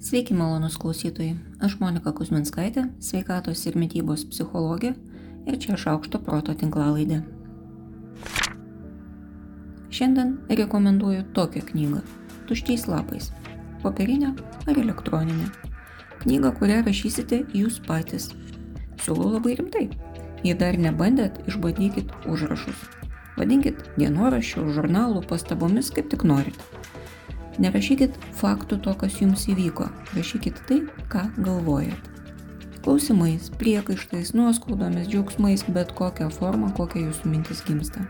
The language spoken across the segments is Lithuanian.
Sveiki malonus klausytojai, aš Monika Kuzminskaitė, sveikatos ir mytybos psichologė ir čia aš aukšto proto tinklalaidė. Šiandien rekomenduoju tokią knygą - Tuščiais lapais - popierinę ar elektroninę. Knygą, kurią rašysite jūs patys. Siūlau labai rimtai. Jei dar nebandėt, išbandykit užrašus. Vadinkit dienoraščių, žurnalų, pastabomis, kaip tik norit. Nerašykit faktų to, kas jums įvyko, rašykit tai, ką galvojat. Klausimais, priekaištais, nuoskaudomis, džiaugsmais, bet kokią formą, kokią jūsų mintis gimsta.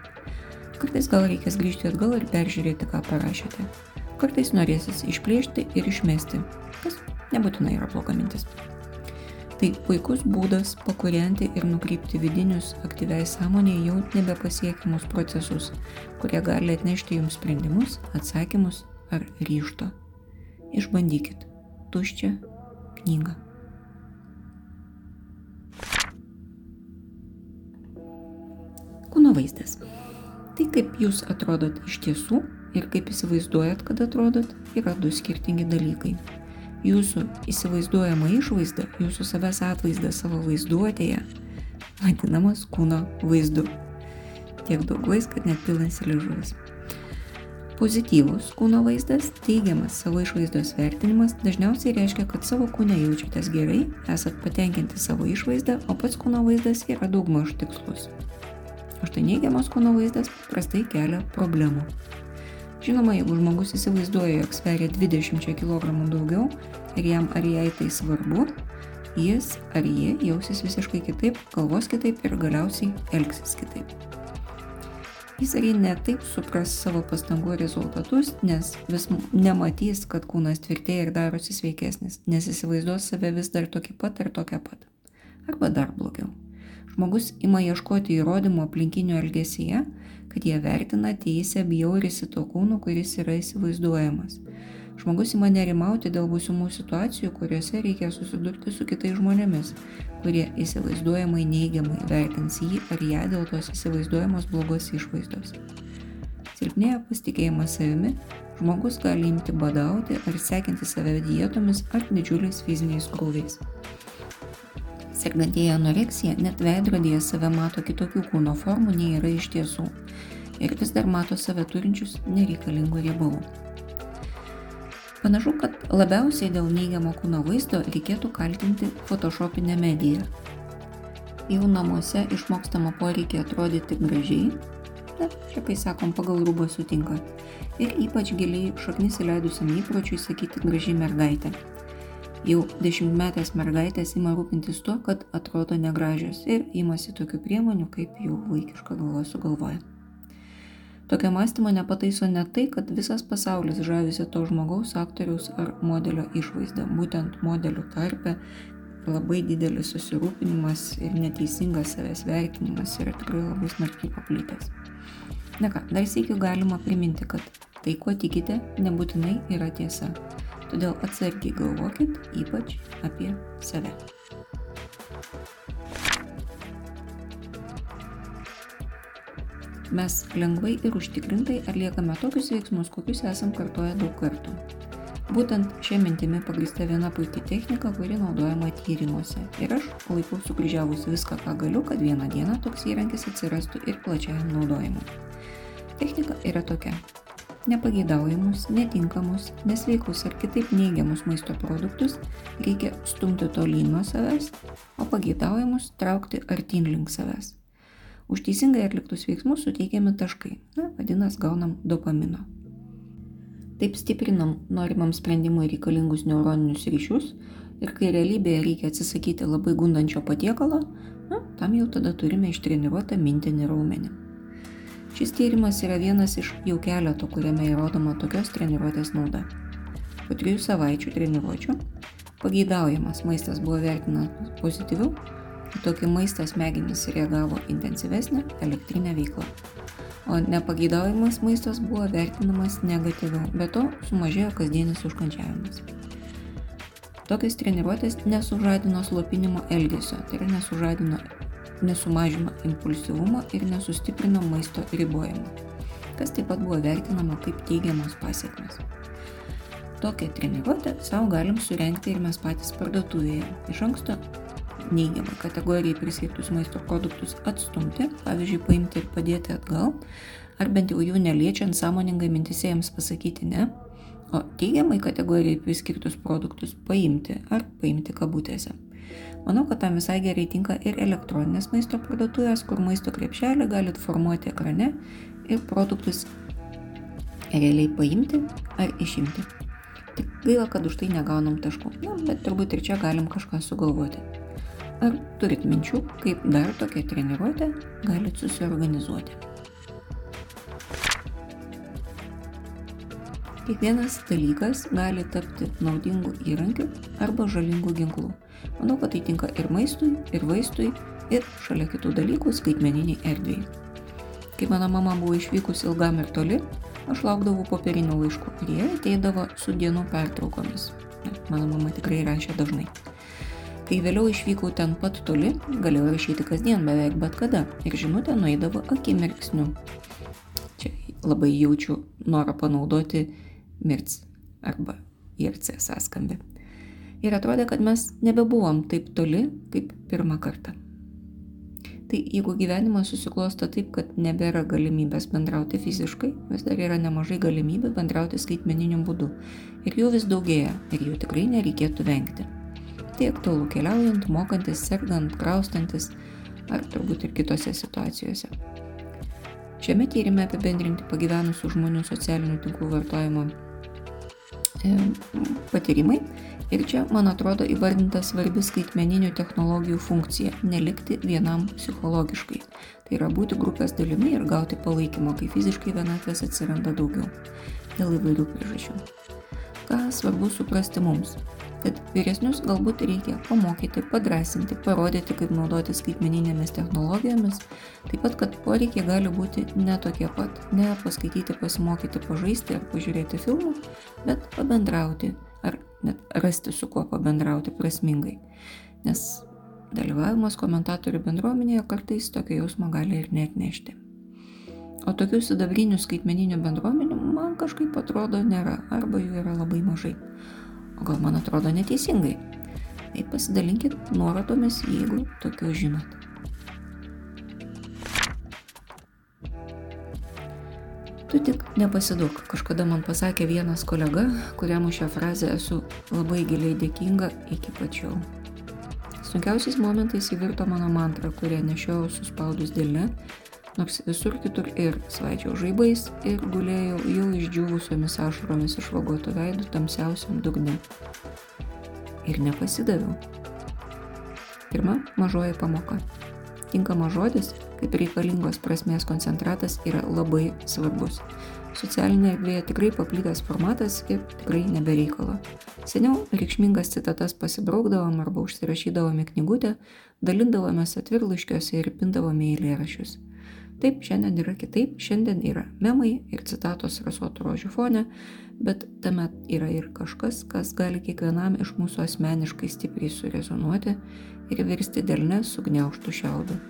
Kartais gal reikės grįžti atgal ir peržiūrėti, ką parašėte. Kartais norėsis išplėšti ir išmesti, kas nebūtinai yra bloga mintis. Tai puikus būdas pakurienti ir nukreipti vidinius aktyviai sąmonėje jau nebepasiekiamus procesus, kurie gali atnešti jums sprendimus, atsakymus ar ryšto. Išbandykit tuščią knygą. Kūno vaizdas. Tai kaip jūs atrodot iš tiesų ir kaip įsivaizduojat, kad atrodot, yra du skirtingi dalykai. Jūsų įsivaizduojama išvaizda, jūsų savęs atvaizdas savo vaizduotėje, vadinamas kūno vaizdu. Tiek daug vaiz, kad net pilnasi ližuvis. Pozityvus kūno vaizdas, teigiamas savo išvaizdos vertinimas dažniausiai reiškia, kad savo kūne jaučiatės gerai, esat patenkinti savo išvaizdą, o pats kūno vaizdas yra daugmaž tikslus. O štai neigiamas kūno vaizdas prastai kelia problemų. Žinoma, jeigu žmogus įsivaizduoja, jog sveria 20 kg daugiau ir jam ar jai tai svarbu, jis ar jie jausis visiškai kitaip, galvos kitaip ir galiausiai elgsis kitaip. Jis ar ji netaip supras savo pastangų rezultatus, nes vis nematys, kad kūnas tvirtėja ir darosi sveikesnis, nes įsivaizduos save vis dar tokį pat ar tokią pat. Arba dar blogiau. Žmogus ima ieškoti įrodymų aplinkinių elgesyje, kad jie vertina, teisę, bjaurisi to kūnu, kuris yra įsivaizduojamas. Žmogus ima nerimauti dėl būsimų situacijų, kuriuose reikia susidurti su kitais žmonėmis, kurie įsivaizduojamai neigiamai vertins jį ar ją dėl tos įsivaizduojamos blogos išvaizdos. Silpnėja pasitikėjimas savimi, žmogus gali imti badauti ar sekinti save dietomis ar didžiuliais fiziniais krūviais. Sergantieji anoreksija net veidrodėje save mato kitokių kūno formų nei yra iš tiesų ir vis dar mato save turinčius nereikalingų riebalų. Panašu, kad labiausiai dėl neigiamo kūno vaizdo reikėtų kaltinti photoshopinę mediją. Jau namuose išmokstama poreikia atrodyti gražiai, na, čia kai sakom pagal rūbą sutinka, ir ypač giliai šaknis įleidusiam įpročiui sakyti gražiai mergaitė. Jau dešimtmetės mergaitės ima rūpintis tuo, kad atrodo negražios ir imasi tokių priemonių, kaip jų vaikiška galva sugalvoja. Tokio mąstymo nepataiso ne tai, kad visas pasaulis žavisi to žmogaus, aktoriaus ar modelio išvaizdą. Būtent modelių tarpe labai didelis susirūpinimas ir neteisingas savęs vertinimas yra tikrai labai smarkiai paplitęs. Na ką, dar sėkiu galima priminti, kad tai, ko tikite, nebūtinai yra tiesa. Todėl atsargiai galvokit ypač apie save. Mes lengvai ir užtikrintai atliekame tokius veiksmus, kokius esam kartoję daug kartų. Būtent šia mintimi pagrįsta viena puikiai technika, kuri naudojama tyrimuose. Ir aš laikau sukryžiavus viską, ką galiu, kad vieną dieną toks įrankis atsirastų ir plačiajam naudojimui. Technika yra tokia. Nepageidaujamus, netinkamus, nesveikus ar kitaip neigiamus maisto produktus reikia stumti tolyn nuo savęs, o pageidaujamus traukti artin link savęs. Už teisingai atliktus veiksmus suteikiami taškai. Na, vadinasi, gaunam dopamino. Taip stiprinam norimam sprendimui reikalingus neuroninius ryšius ir kai realybėje reikia atsisakyti labai gundančio patiekalo, na, tam jau tada turime ištreniruotą mintinį raumenį. Šis tyrimas yra vienas iš jau keleto, kuriame įrodoma tokios treniruotės nauda. Po trijų savaičių treniruočių pageidaujamas maistas buvo vertinamas pozityviau tokį maistą smegenys reagavo intensyvesnė elektrinė veikla. O nepageidaujamas maistas buvo vertinamas negatyviau, be to sumažėjo kasdienis užkančiavimas. Tokias treniruotės nesužadino slopinimo elgesio, tai yra nesužadino, nesumažino impulsyvumo ir nesustiprino maisto ribojimo, kas taip pat buvo vertinama kaip teigiamos pasiekmes. tokią treniruotę savo galim surenkti ir mes patys parduotuvėje. Iš anksto neigiamai kategorijai priskirtus maisto produktus atstumti, pavyzdžiui, paimti ir padėti atgal, ar bent jau jų neliečiant sąmoningai mintise jiems pasakyti ne, o teigiamai kategorijai priskirtus produktus paimti ar paimti kabutėse. Manau, kad tam visai gerai tinka ir elektroninės maisto parduotuvės, kur maisto krepšelį galit formuoti ekrane ir produktus realiai paimti ar išimti. Tik gaila, kad už tai negaunam taškų. Na, bet turbūt ir čia galim kažką sugalvoti. Ar turit minčių, kaip dar tokią treniruotę galit susiorganizuoti? Kiekvienas dalykas gali tapti naudingu įrankiu arba žalingu ginklu. Manau, kad tai tinka ir maistui, ir vaistui, ir šalia kitų dalykų skaitmeniniai erdvėjai. Kai mano mama buvo išvykus ilgam ir toli, aš laukdavau popierinių laiškų ir jie ateidavo su dienų pertraukomis. Mano mama tikrai rašė dažnai. Kai vėliau išvykau ten pat toli, galėjau rašyti kasdien beveik bet kada ir žinutė nueidavo akimirksniu. Čia labai jaučiu norą panaudoti mirts arba IRC sąskambį ir atrodė, kad mes nebebuvom taip toli kaip pirmą kartą. Tai jeigu gyvenimas susiklosto taip, kad nebėra galimybės bendrauti fiziškai, vis dar yra nemažai galimybių bendrauti skaitmeniniu būdu. Ir jų vis daugėja, ir jų tikrai nereikėtų vengti. Tai aktualu keliaujant, mokantis, sergant, kraustantis, ar turbūt ir kitose situacijose. Šiame tyrimė apibendrinti pagyvenusių žmonių socialinių tinklų vartojimo e, patyrimai Ir čia, man atrodo, įvardinta svarbi skaitmeninių technologijų funkcija - nelikti vienam psichologiškai. Tai yra būti grupės dalimi ir gauti palaikymą, kai fiziškai vienatvės atsiranda daugiau. Dėl įvairių priežasčių. Ką svarbu suprasti mums? Kad vyresnius galbūt reikia pamokyti, padrasinti, parodyti, kaip naudoti skaitmeninėmis technologijomis, taip pat, kad poreikiai gali būti ne tokie pat. Ne paskaityti, pasimokyti, pažaisti ar pažiūrėti filmų, bet pabendrauti ar net rasti su kuo pabendrauti prasmingai. Nes dalyvavimas komentatorių bendruomenėje kartais tokio jausmo gali ir net nešti. O tokių sidabrinių skaitmeninių bendruomenių man kažkaip atrodo nėra, arba jų yra labai mažai. O gal man atrodo neteisingai. Tai pasidalinkit nuorodomis, jeigu tokių žinot. Tu tik nepasiduok. Kažkada man pasakė vienas kolega, kuriam už šią frazę esu labai giliai dėkinga iki pačiau. Sunkiausiais momentais įvirto mano mantra, kurią nešiau suspaudus dėlne, nors visur kitur ir svaičiau žaibais ir gulėjau jau išdžiūvusiomis ašaromis išvagotų veidų tamsiausiam dugne. Ir nepasidaviau. Pirma mažoji pamoka. Tinkamas žodis kaip reikalingos prasmės koncentratas yra labai svarbus. Socialinėje erdvėje tikrai paplitęs formatas ir tikrai nebereikalo. Seniau reikšmingas citatas pasibraukdavom arba užsirašydavom knygutę, dalindavomės atvirlaiškiuose ir pindavome į lėrašius. Taip, šiandien yra kitaip, šiandien yra memai ir citatos rasuotų rožių fone, bet tame yra ir kažkas, kas gali kiekvienam iš mūsų asmeniškai stipriai surezonuoti ir virsti dėlne sugniauštų šiaudų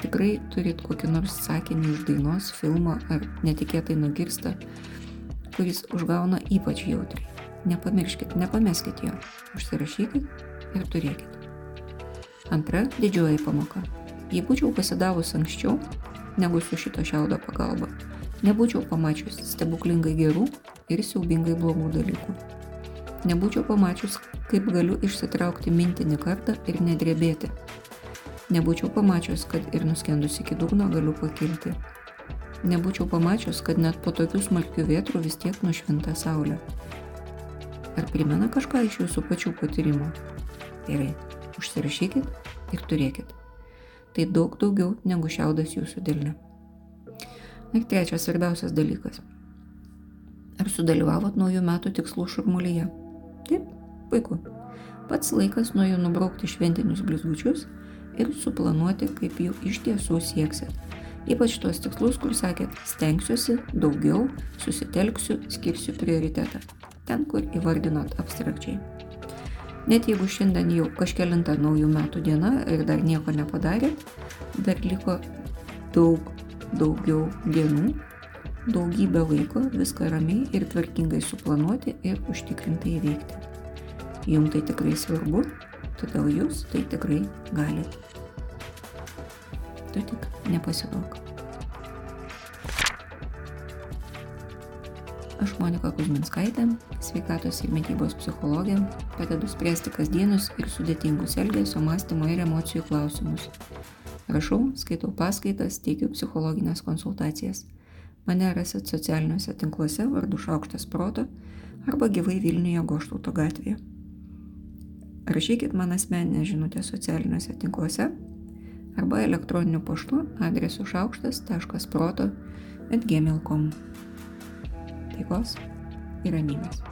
tikrai turit kokį nors sakinį iš dainos, filmo ar netikėtai nugirsta, kuris užgauna ypač jautriai. Nepamirškit, nepameskit jo, užsirašykit ir turėkit. Antra didžioji pamoka. Jei būčiau pasidavus anksčiau, negu su šito šiaudo pagalba, nebūčiau pamačius stebuklingai gerų ir siaubingai blogų dalykų. Nebūčiau pamačius, kaip galiu išsitraukti mintinį kartą ir nedrebėti, Nebūčiau pamačius, kad ir nuskendus iki dugno galiu pakilti. Nebūčiau pamačius, kad net po tokių smarkių vietrų vis tiek nušvinta saulė. Ar primena kažką iš jūsų pačių patyrimo? Gerai, užsirašykit ir turėkit. Tai daug daugiau negu šiaudas jūsų dėlne. Ir trečias svarbiausias dalykas. Ar sudalyvavot naujų metų tikslų šurmulyje? Taip, puiku. Pats laikas nuo jų nubraukti šventinius blizgučius ir suplanuoti, kaip jų iš tiesų sieksit. Ypač tuos tikslus, kur sakėt, stengsiuosi daugiau, susitelksiu, skirsiu prioritetą. Ten, kur įvardinot abstrakčiai. Net jeigu šiandien jau kažkelinta naujų metų diena ir dar nieko nepadarėt, dar liko daug daugiau dienų, daugybę laiko viską ramiai ir tvarkingai suplanuoti ir užtikrintai įveikti. Jums tai tikrai svarbu, todėl jūs tai tikrai galite. Tu tik nepasiduok. Aš Monika Kuzminskaitė, sveikatos ir mytybos psichologė, padedu spręsti kasdienius ir sudėtingus elgesio, mąstymo ir emocijų klausimus. Rašau, skaitau paskaitas, teikiu psichologinės konsultacijas. Mane rasit socialiniuose tinkluose vardu Šaukštas Proto arba gyvai Vilniuje Goštauto gatvėje. Rašykit man asmeninę žinutę socialiniuose tinkluose arba elektroniniu paštu adresu šaukštas.proto atgmail.com cánticos y reminas.